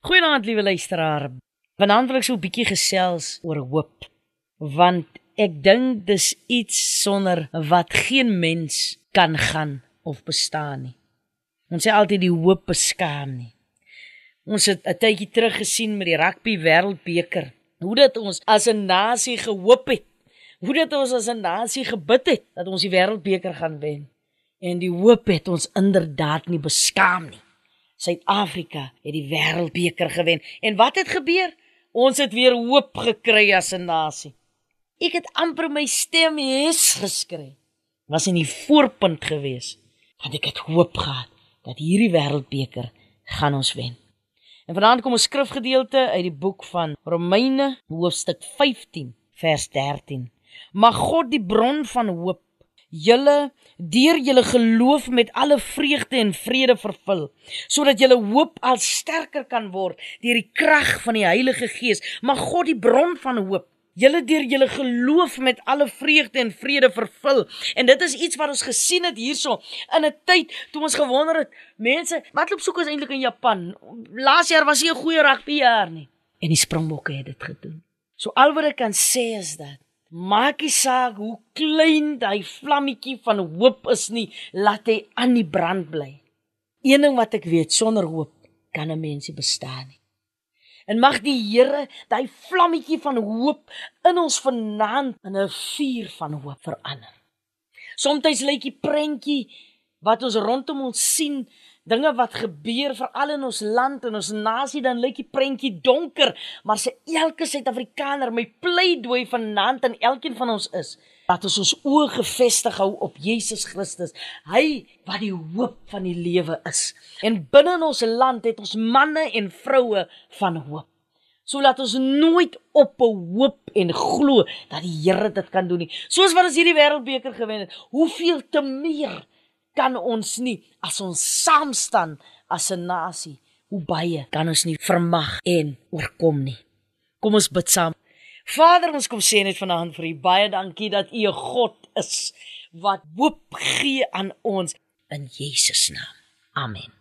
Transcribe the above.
Goeienaand liewe luisteraar. Vanaand wil ek so 'n bietjie gesels oor hoop, want ek dink dis iets sonder wat geen mens kan gaan of bestaan nie. Ons sê altyd die hoop beskaam nie. Ons het 'n tydjie terug gesien met die rugby wêreldbeker, hoe dit ons as 'n nasie gehoop het. Hoe dit ons as 'n nasie gebid het dat ons die wêreldbeker gaan wen. En die hoop het ons inderdaad nie beskaam nie. Suid-Afrika het die wêreldbeker gewen. En wat het gebeur? Ons het weer hoop gekry as 'n nasie. Ek het amper my stem hes geskry. Was in die voorpunt gewees. Want ek het hoop gehad dat hierdie wêreldbeker gaan ons wen. En vanaand kom 'n skrifgedeelte uit die boek van Romeine hoofstuk 15 vers 13. Mag God die bron van hoop julle deur julle geloof met alle vreugde en vrede vervul sodat julle hoop al sterker kan word deur die krag van die Heilige Gees. Mag God die bron van hoop julle deur julle geloof met alle vreugde en vrede vervul. En dit is iets wat ons gesien het hierso in 'n tyd toe ons gewonder het mense wat loop soek ons eintlik in Japan? Laas jaar was nie 'n goeie rugby jaar nie. En die Springbokke het dit gedoen. So al wat ek kan sê is dat Maak nie saak hoe klein daai vlammetjie van hoop is nie, laat hy aan die brand bly. Een ding wat ek weet, sonder hoop kan 'n mens nie bestaan nie. En mag die Here daai vlammetjie van hoop in ons vanaand in 'n vuur van hoop verander. Somstyds lyk die prentjie wat ons rondom ons sien dinge wat gebeur veral in ons land en ons nasie dan lyk die prentjie donker. Maar se elke suid-afrikaner my pleidooi vanaand aan elkeen van ons is dat ons ons oë gefestig hou op Jesus Christus. Hy wat die hoop van die lewe is. En binne in ons land het ons manne en vroue van hoop. So laat ons nooit op hoop en glo dat die Here dit kan doen nie. Soos wat ons hierdie wêreldbeker gewen het hoeveel te meer kan ons nie as ons saam staan as 'n nasie. Hoe baie kan ons nie vermag en oorkom nie. Kom ons bid saam. Vader ons kom sê net vanaand vir u baie dankie dat u 'n God is wat hoop gee aan ons in Jesus naam. Amen